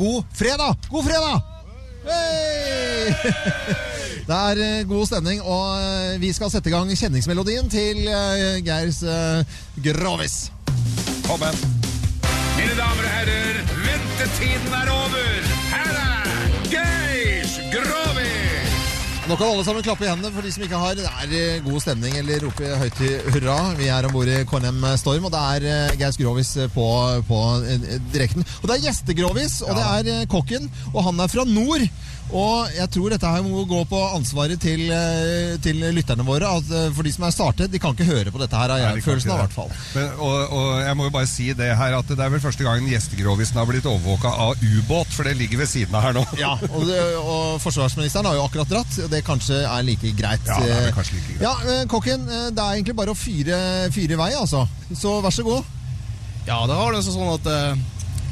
god fredag! God fredag! Hei! Det er eh, god stemning, og eh, vi skal sette i gang kjenningsmelodien til eh, Geirs Grovis. Kom igjen. Mine damer og herrer, ventetiden er over. Nå kan alle sammen klappe i hendene for de som ikke har. Det er eh, god stemning eller rope høyt i hurra. Vi er om bord i KNM Storm, og det er Geis Grovis eh, på, på eh, direkten. Og det er gjestegrovis, og det er eh, kokken, og han er fra nord. Og jeg tror dette her må gå på ansvaret til, eh, til lytterne våre. At, eh, for de som er startet, de kan ikke høre på dette her, har Nei, jeg følelsen av i hvert fall. Men, og, og jeg må jo bare si det her at det er vel første gangen gjestegrovisen har blitt overvåka av ubåt, for det ligger ved siden av her nå. Ja, og, det, og forsvarsministeren har jo akkurat dratt, og det kanskje er like greit. Ja, det er kanskje like greit. Ja, eh, kokken, det er egentlig bare å fyre, fyre i vei, altså. Så vær så god. Ja, det har det sånn at eh,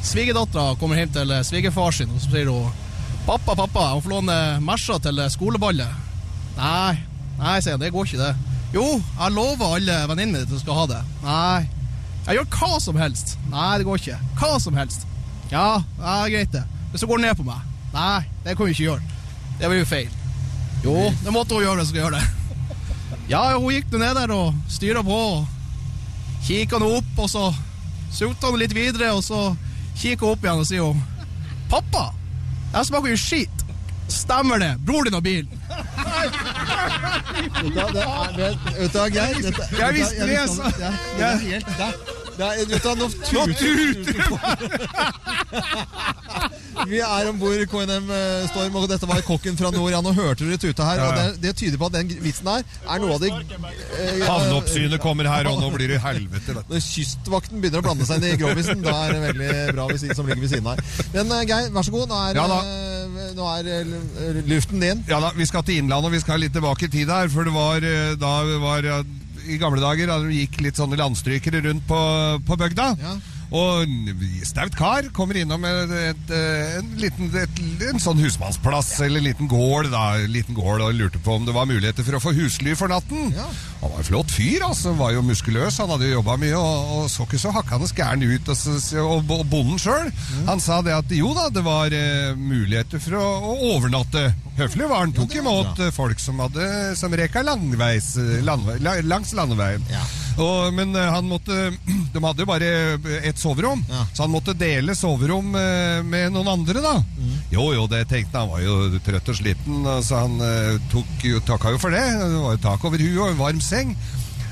svigerdattera kommer hjem til svigerfar sin, og så sier hun Pappa, pappa, jeg må få låne Merca til skoleballet. Nei, nei, sier han, det går ikke det. Jo, jeg lover alle venninnene at du skal ha det. Nei. Jeg gjør hva som helst. Nei, det går ikke. Hva som helst. Ja, ja greit det. Hvis du går ned på meg. Nei, det kan vi ikke gjøre. Det blir jo feil. Jo, det måtte hun gjøre, så skal jeg gjøre det. Ja, hun gikk ned der og styra på. Kikka nå opp, og så sulta hun litt videre, og så kikka hun opp igjen og sier hun Pappa, jeg smaker jo skit. Stemmer det. Bror din har bil. Vet du hva, du Geir? Jeg visste det, visste altså. du nå tuter Vi er om bord KNM Storm, og dette var kokken fra nord. Ja, nå hørte dere tute her, og det, det tyder på at den vitsen her er noe av det eh, Havneoppsynet kommer her, og nå blir det helvete. Vet. Når kystvakten begynner å blande seg inn i grovisen, da er det veldig bra vi, som ligger ved siden her. Men eh, Geir, vær så god. Nå er, Ja eh, nå er eh, luften din. Ja da, Vi skal til Innlandet, og vi skal litt tilbake i tid her. For det var eh, da var eh, i gamle dager da det gikk litt sånne landstrykere rundt på, på bygda. Ja. Og staut kar kommer innom et, eh, en liten et, en sånn husmannsplass, eller en liten gård, da, liten gård, og lurte på om det var muligheter for å få husly for natten. Ja. Han var en flott fyr, altså, var jo muskuløs, han hadde jo jobba mye, og, og så ikke så hakkende gæren ut. Og, og, og bonden sjøl, han sa det at jo da, det var eh, muligheter for å, å overnatte. Høflig var han, tok ja, var imot eh, folk som hadde som reka langveis, eh, langs landeveien. Ja. Og, men eh, han måtte De hadde jo bare ett soverom, Ja. så han måtte dele soverom eh, med noen andre, da. Mm. Jo, jo, det tenkte han. Han var jo trøtt og sliten, så han eh, tok, jo, takka jo for det. Det var jo tak over huet og en varm seng.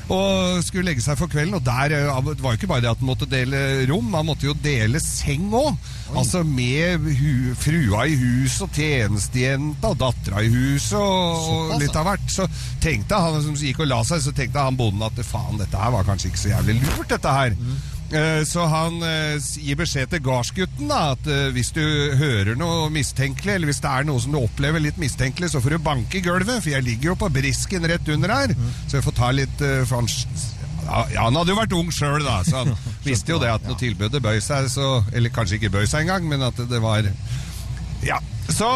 Og skulle legge seg for kvelden, og der eh, det var jo ikke bare det at han måtte dele rom, han måtte jo dele seng òg. Altså med hu, frua i huset og tjenestejenta og dattera i huset og, og litt av hvert. Så tenkte han som gikk og la seg, så tenkte han bonden at faen, dette her var kanskje ikke så jævlig lurt, dette her. Eh, Så han eh, gir beskjed til gardsgutten at eh, hvis du hører noe mistenkelig, eller hvis det er noe som du opplever litt mistenkelig, så får du banke i gulvet, for jeg ligger jo på brisken rett under her. Så jeg får ta litt eh, for ja, han hadde jo vært ung sjøl, da, så han visste jo det at når tilbudet bøy seg, så Eller kanskje ikke bøy seg engang, men at det var Ja. Så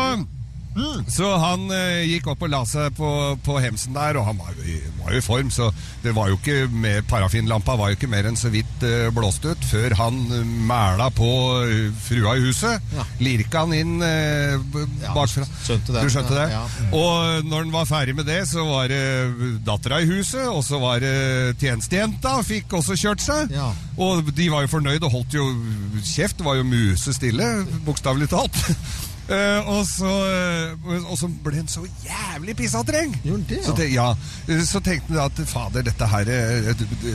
så han eh, gikk opp og la seg på, på hemsen der, og han var var jo i form, så det var jo ikke med Parafinlampa var jo ikke mer enn så vidt eh, blåst ut før han eh, mæla på eh, frua i huset. Ja. Lirka han inn eh, bakfra. Ja, skjønte det. Du skjønte det? Ja. Og når han var ferdig med det, så var det dattera i huset, og så var det tjenestejenta, fikk også kjørt seg. Ja. Og de var jo fornøyd og holdt jo kjeft. Det var jo musestille, bokstavelig talt. Eh, og, så, uh, og så ble han så jævlig pissatreng. Ja? Så, te, ja, eh, så tenkte han at fader, dette her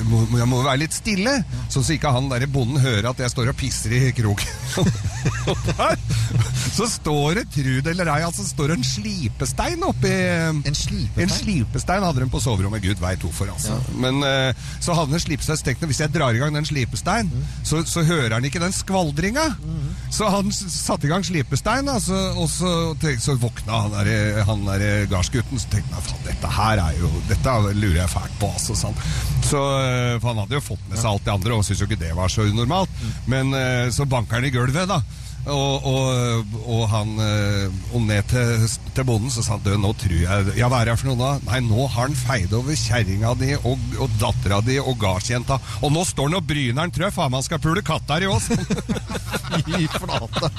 må, Jeg må være litt stille, ja. så ikke han der bonden hører at jeg står og pisser i kroken. Så står det, tru det eller ei, altså står en slipestein oppi En slipestein? En slipestein hadde de på soverommet, gud veit hvorfor, altså. Men uh, så hadde han slipestein, så tenkte han hvis jeg drar i gang den slipestein, så, så hører han ikke den skvaldringa. Så han satte i gang slipestein, da, så, og så, så våkna han der, han der gardsgutten, så tenkte han faen, dette her er jo Dette lurer jeg fælt på, altså. Sånn. Så, eh, for han hadde jo fått med seg alt det andre, og syntes jo ikke det var så unormalt. Men eh, så banker han i gulvet, da. Og, og, og han eh, og ned til, til bonden så sa han «Du, nå tror jeg Ja, hva er det for noe da? Nei, nå har han feid over kjerringa di og, og dattera di og gardsjenta. Og nå står han og bryner han, tror jeg faen meg skal pule katta i oss. Fy flate.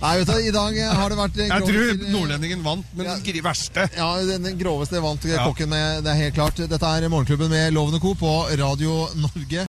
Nei, vet du, i dag har det vært Jeg tror nordlendingen vant, men Ja. den verste. Ja, den den groveste vant kokken med, det er helt klart. Dette er Morgenklubben med Lovende Co. på Radio Norge.